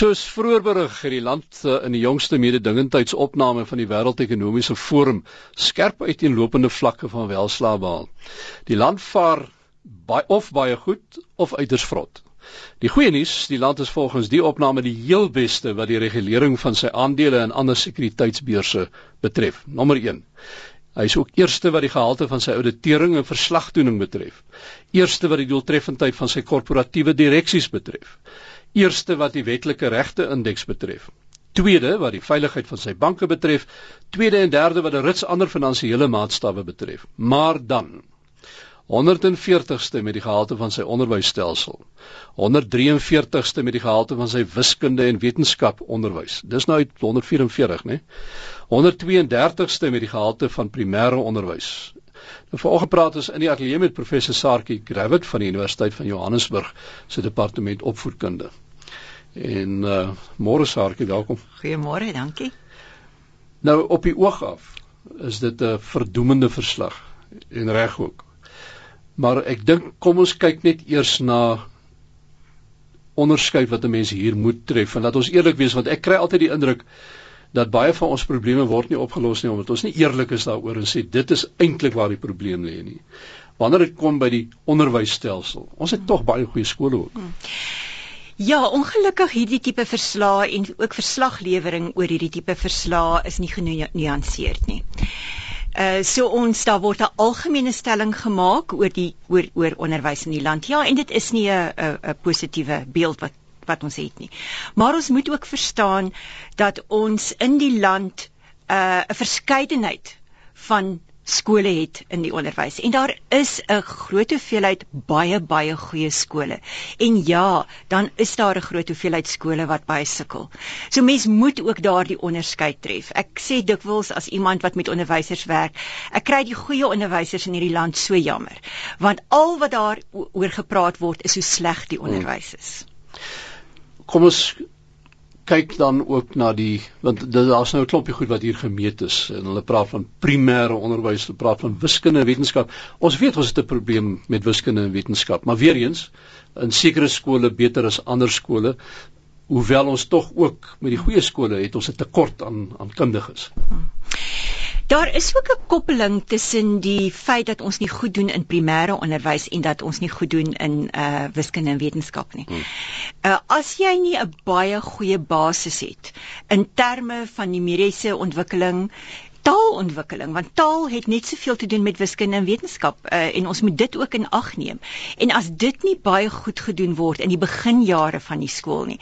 Soos vroeër berig het die land uh, in die jongste mededingendheidsopname van die Wêreldekonomiese Forum skerp uiteenlopende vlakke van welslaag behaal. Die land vaar baie of baie goed of uiters vrot. Die goeie nuus, die land is volgens die opname die heel beste wat die regulering van sy aandele en ander sekuriteitsbeurse betref. Nommer 1. Hy is ook eerste wat die gehalte van sy auditering en verslagtoening betref. Eerste wat die doeltreffendheid van sy korporatiewe direksies betref. Eerste wat die wetlike regte indeks betref. Tweede wat die veiligheid van sy banke betref. Tweede en derde wat 'n rits ander finansiële maatstawwe betref. Maar dan 140ste met die gehalte van sy onderwysstelsel. 143ste met die gehalte van sy wiskunde en wetenskap onderwys. Dis nou uit 144, né? 132ste met die gehalte van primêre onderwys. Nou vanoggend praat ons in die ateljee met professor Sarkie Gravett van die Universiteit van Johannesburg se departement opvoedkunde. En uh môre Sarkie, welkom. Goeiemôre, dankie. Nou op die oog af is dit 'n verdoemende verslag en reg ook. Maar ek dink kom ons kyk net eers na onderskeid wat 'n mens hier moet tref en laat ons eerlik wees want ek kry altyd die indruk dat baie van ons probleme word nie opgelos nie omdat ons nie eerlik is daaroor en sê dit is eintlik waar die probleem lê nie. Wanneer dit kom by die onderwysstelsel. Ons het tog baie goeie skole ook. Hmm. Ja, ongelukkig hierdie tipe verslae en ook verslaglewering oor hierdie tipe verslae is nie genuanceerd nie. Uh so ons daar word 'n algemene stelling gemaak oor die oor oor onderwys in die land. Ja, en dit is nie 'n 'n positiewe beeld wat wat ons het nie. Maar ons moet ook verstaan dat ons in die land 'n uh, verskeidenheid van skole het in die onderwys en daar is 'n groot hoeveelheid baie baie goeie skole. En ja, dan is daar 'n groot hoeveelheid skole wat baie sukkel. So mens moet ook daardie onderskeid tref. Ek sê dikwels as iemand wat met onderwysers werk, ek kry die goeie onderwysers in hierdie land so jammer, want al wat daar oor gepraat word is hoe sleg die onderwys is. Kom ons kyk dan ook na die want daar's nou 'n klompie goed wat hier gemeet is en hulle praat van primêre onderwys, hulle praat van wiskunde en wetenskap. Ons weet ons het 'n probleem met wiskunde en wetenskap, maar weer eens in sekere skole beter as ander skole. Hoewel ons tog ook met die goeie skole het ons 'n tekort aan aan kundiges. Hmm. Daar is ook 'n koppeling tussen die feit dat ons nie goed doen in primêre onderwys en dat ons nie goed doen in uh wiskunde en wetenskap nie. Hmm. Uh as jy nie 'n baie goeie basis het in terme van numeriese ontwikkeling taalontwikkeling want taal het net soveel te doen met wiskunde en wetenskap uh, en ons moet dit ook in ag neem. En as dit nie baie goed gedoen word in die beginjare van die skool nie,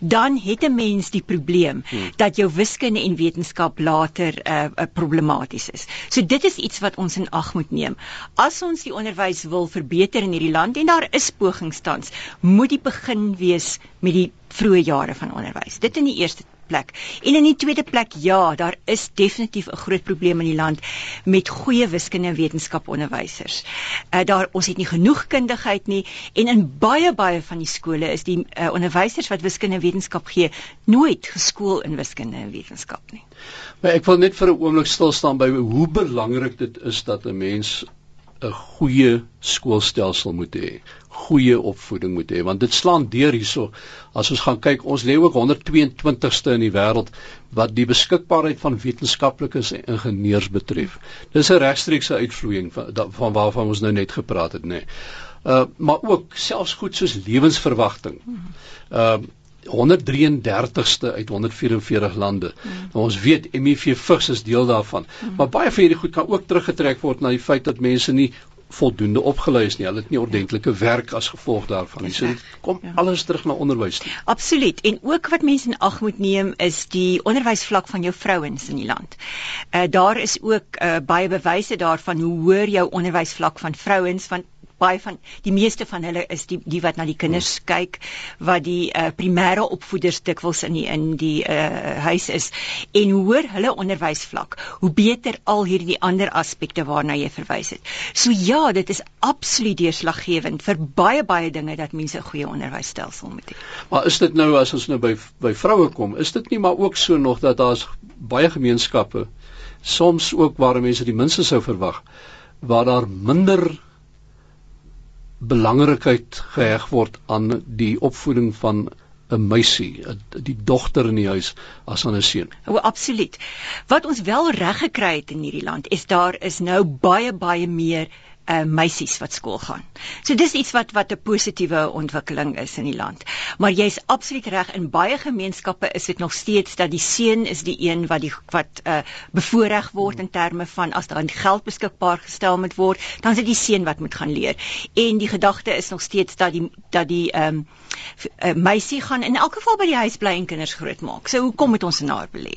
dan het 'n mens die probleem hmm. dat jou wiskunde en wetenskap later 'n uh, uh, problematies is. So dit is iets wat ons in ag moet neem. As ons die onderwys wil verbeter in hierdie land en daar is pogings tans, moet die begin wees met die vroeë jare van onderwys. Dit in die eerste plek. En in die tweede plek, ja, daar is definitief 'n groot probleem in die land met goeie wiskunde en wetenskap onderwysers. Uh daar ons het nie genoeg kundigheid nie en in baie baie van die skole is die uh, onderwysers wat wiskunde en wetenskap gee nooit geskool in wiskunde en wetenskap nie. Maar ek wil net vir 'n oomblik stil staan by hoe belangrik dit is dat 'n mens 'n goeie skoolstelsel moet hê goeie opvoeding moet hê want dit slaan deur hierso as ons gaan kyk ons lê ook 122ste in die wêreld wat die beskikbaarheid van wetenskaplikes en ingenieurs betref dis 'n regstreekse uitvloeiing van, van waarvan ons nou net gepraat het nê uh, maar ook selfs goed soos lewensverwagting uh, 133ste uit 144 lande. Mm. Nou ons weet HIV vigs is deel daarvan. Mm. Maar baie van hierdie goed kan ook teruggetrek word na die feit dat mense nie voldoende opgelei is nie. Hulle het nie ordentlike werk as gevolg daarvan nie. So dit kom ja. alles terug na onderwys toe. Absoluut. En ook wat mense in ag moet neem is die onderwysvlak van jou vrouens in die land. Uh daar is ook uh baie bewyse daarvan hoe hoër jou onderwysvlak van vrouens van baie van die meeste van hulle is die die wat na die kinders hmm. kyk wat die uh, primêre opvoeders dikwels in die in die uh, huis is. En hoor hulle onderwysvlak hoe beter al hierdie ander aspekte waarna jy verwys het. So ja dit is absoluut deurslaggewend vir baie baie dinge dat mense 'n goeie onderwysstelsel moet hê. Maar is dit nou as ons nou by by vroue kom is dit nie maar ook so nog dat daar's baie gemeenskappe soms ook waar mense die minste sou verwag waar daar minder belangrikheid geheg word aan die opvoeding van 'n meisie, die dogter in die huis as aan 'n seun. O, absoluut. Wat ons wel reg gekry het in hierdie land is daar is nou baie baie meer uh meisies wat skool gaan. So dis iets wat wat 'n positiewe ontwikkeling is in die land. Maar jy's absoluut reg in baie gemeenskappe is dit nog steeds dat die seun is die een wat die wat uh bevoordeel word in terme van as daar geld beskikbaar gestel moet word, dan is dit die seun wat moet gaan leer. En die gedagte is nog steeds dat die dat die ehm um, uh, meisie gaan in elk geval by die huis bly en kinders grootmaak. So hoekom moet ons in haar belê?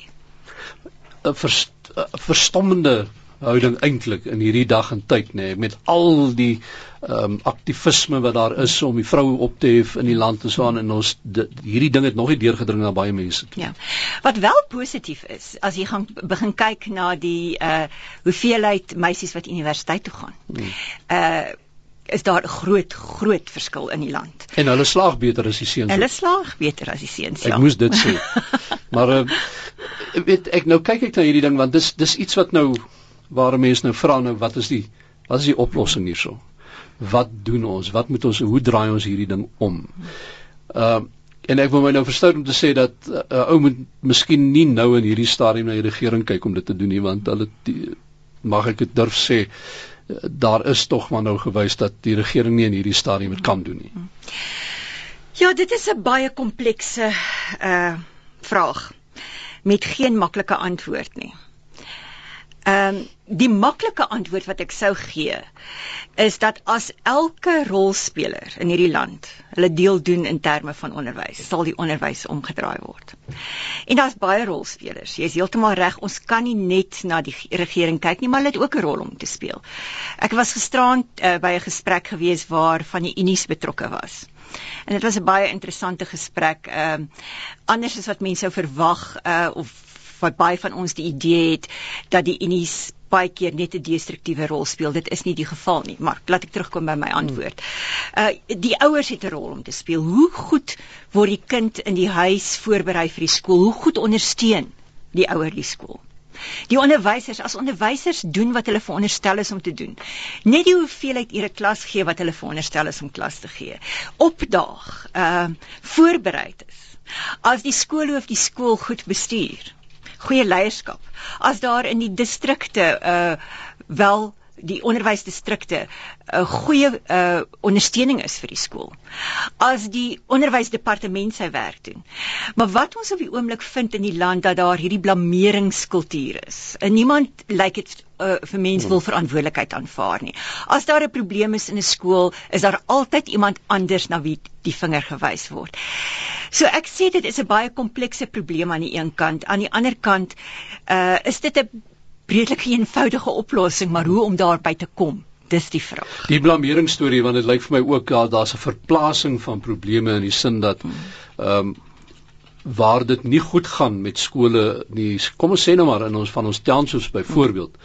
'n verst, verstommende houding eintlik in hierdie dag en tyd nê nee, met al die ehm um, aktivisme wat daar is om die vroue op te hef in die land en so aan en ons die, hierdie ding het nog nie deurgedring na baie mense toe. Ja. Wat wel positief is as jy gaan begin kyk na die uh hoeveelheid meisies wat universiteit toe gaan. Hmm. Uh is daar 'n groot groot verskil in die land. En hulle slaag beter as die seuns. Hulle slaag beter as die seuns. Ja. Ek moes dit sê. maar uh, weet ek nou kyk ek na hierdie ding want dis dis iets wat nou waar mense nou vra nou wat is die wat is die oplossing hierso? Wat doen ons? Wat moet ons hoe draai ons hierdie ding om? Ehm uh, en ek wil my nou verstout om te sê dat 'n uh, ou moet miskien nie nou in hierdie stadium na die regering kyk om dit te doen nie want hulle mag ek dit durf sê daar is tog maar nou gewys dat die regering nie in hierdie stadium dit kan doen nie. Ja, dit is 'n baie komplekse uh vraag met geen maklike antwoord nie. Ehm um, die maklike antwoord wat ek sou gee is dat as elke rolspeler in hierdie land hulle deel doen in terme van onderwys, sal die onderwys omgedraai word. En daar's baie rolspelers. Jy is heeltemal reg, ons kan nie net na die regering kyk nie, maar hulle het ook 'n rol om te speel. Ek was gisterand uh, by 'n gesprek gewees waar van die unies betrokke was. En dit was 'n baie interessante gesprek. Ehm uh, anders as wat mense sou verwag uh, of wat baie van ons die idee het dat die unies baie keer net 'n destruktiewe rol speel. Dit is nie die geval nie, maar laat ek terugkom by my antwoord. Uh die ouers het 'n rol om te speel. Hoe goed word die kind in die huis voorberei vir die skool? Hoe goed ondersteun die ouer die skool? Die onderwysers, as onderwysers doen wat hulle veronderstel is om te doen. Net die hoeveelheid ure klas gee wat hulle veronderstel is om klas te gee. Opdaag, uh voorberei is. As die skoolhoof die skool goed bestuur, goeie leierskap. As daar in die distrikte uh wel die onderwysdistrikte 'n uh, goeie uh ondersteuning is vir die skool. As die onderwysdepartement sy werk doen. Maar wat ons op die oomblik vind in die land dat daar hierdie blameringskultuur is. En niemand lyk like dit uh, vir mense wil verantwoordelikheid aanvaar nie. As daar 'n probleem is in 'n skool, is daar altyd iemand anders na wie die vinger gewys word. So ek sê dit is 'n baie komplekse probleem aan die een kant, aan die ander kant uh is dit 'n redelike eenvoudige oplossing, maar hoe om daarby te kom? Dis die vraag. Die blameringsstorie want dit lyk vir my ook ja, daar's 'n verplasing van probleme in die sin dat ehm um, waar dit nie goed gaan met skole nie. Kom ons sê nou maar in ons van ons townships byvoorbeeld.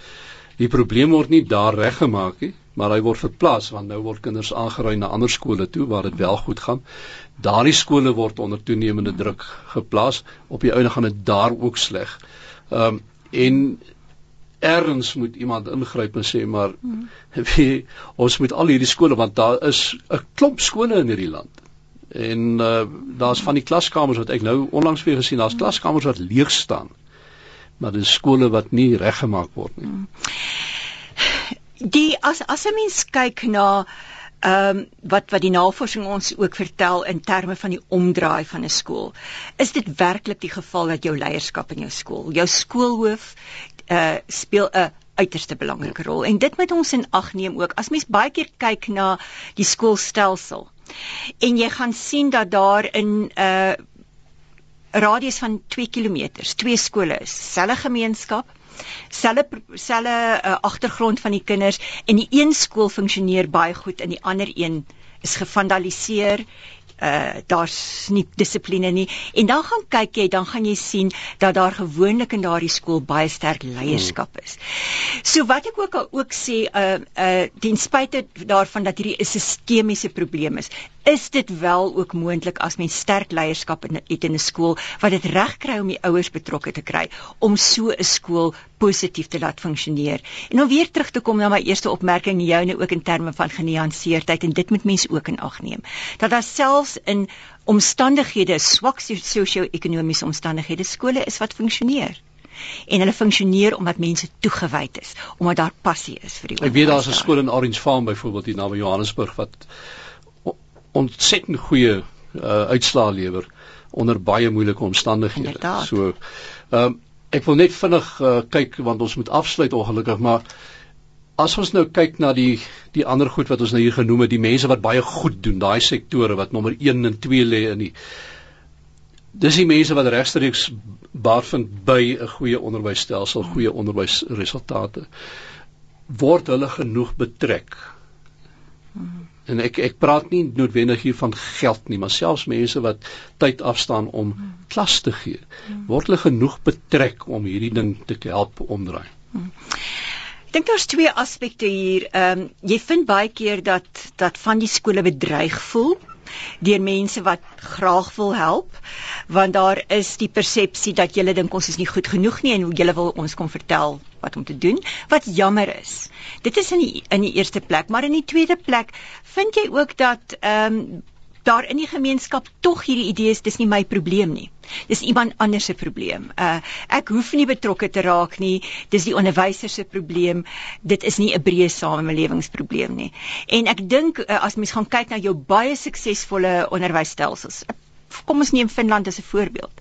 Die probleem word nie daar reggemaak nie, maar hy word verplaas want nou word kinders aangeraai na ander skole toe waar dit wel goed gaan. Daardie skole word onder toenemende druk geplaas. Op die einde gaan dit daar ook sleg. Ehm um, en erns moet iemand ingryp en sê maar hmm. wie, ons moet al hierdie skole want daar is 'n klomp skole in hierdie land. En uh, daar's van die klaskamers wat ek nou onlangs weer gesien, daar's klaskamers wat leeg staan. Maar dis skole wat nie reggemaak word nie. Hmm. Die as as 'n mens kyk na ehm um, wat wat die navorsing ons ook vertel in terme van die omdraai van 'n skool. Is dit werklik die geval dat jou leierskap in jou skool, jou skoolhoof, uh speel 'n uiterste belangrike rol. En dit moet ons in ag neem ook. As mens baie keer kyk na die skoolstelsel en jy gaan sien dat daar in 'n uh, radius van 2 km twee skole is selfe gemeenskap selfe selfe uh, agtergrond van die kinders en die een skool funksioneer baie goed en die ander een is gevandaliseer uh daar's nie dissipline nie en dan gaan kyk jy dan gaan jy sien dat daar gewoonlik in daardie skool baie sterk leierskap is. So wat ek ook ook sê uh uh ten spyte daarvan dat hierdie 'n sistemiese probleem is, is dit wel ook moontlik as mens sterk leierskap in het in 'n skool wat dit reg kry om die ouers betrokke te kry om so 'n skool positief te laat funksioneer. En om weer terug te kom na my eerste opmerking joune ook in terme van genuanceerdheid en dit moet mense ook in ag neem. Dat daar selfs in omstandighede swak sosio-ekonomiese omstandighede skole is wat funksioneer en hulle funksioneer omdat mense toegewyd is, omdat daar passie is vir die onderwys. Ek weet daar's 'n skool in Orange Farm byvoorbeeld hier naby Johannesburg wat ontsettend goeie uh, uitslae lewer onder baie moeilike omstandighede. Inderdaad. So ehm um, ek wil net vinnig uh, kyk want ons moet afsluit ongelukkig maar as ons nou kyk na die die ander goed wat ons nou hier genoem het, die mense wat baie goed doen, daai sektore wat nommer 1 en 2 lê in die dis die mense wat regstreeks baat vind by 'n goeie onderwysstelsel, goeie onderwysresultate. Word hulle genoeg betrek? En ek ek praat nie noodwendig hier van geld nie, maar selfs mense wat tyd afstaan om klas te gee, word hulle genoeg betrek om hierdie ding te help omdraai. Ek dink daar's twee aspekte hier. Ehm um, jy vind baie keer dat dat van die skole bedreig voel deur mense wat graag wil help want daar is die persepsie dat julle dink ons is nie goed genoeg nie en julle wil ons kom vertel wat om te doen wat jammer is. Dit is in die in die eerste plek maar in die tweede plek vind jy ook dat ehm um, daar in die gemeenskap tog hierdie idees dis nie my probleem nie. Dis iemand anders se probleem. Uh ek hoef nie betrokke te raak nie. Dis die onderwyser se probleem. Dit is nie 'n breë samelewingsprobleem nie. En ek dink uh, as mens gaan kyk na jou baie suksesvolle onderwysstelsels. Kom ons neem Finland as 'n voorbeeld.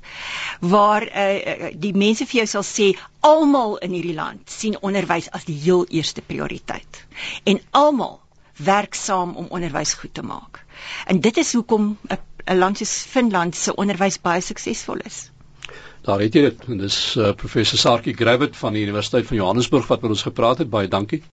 Waar uh die mense vir jou sal sê almal in hierdie land sien onderwys as die heel eerste prioriteit. En almal werk saam om onderwys goed te maak. En dit is hoekom 'n land soos Finland se onderwys baie suksesvol is. Daar het jy dit. Dis uh, professor Sarkie Gravett van die Universiteit van Johannesburg wat met ons gepraat het. Baie dankie.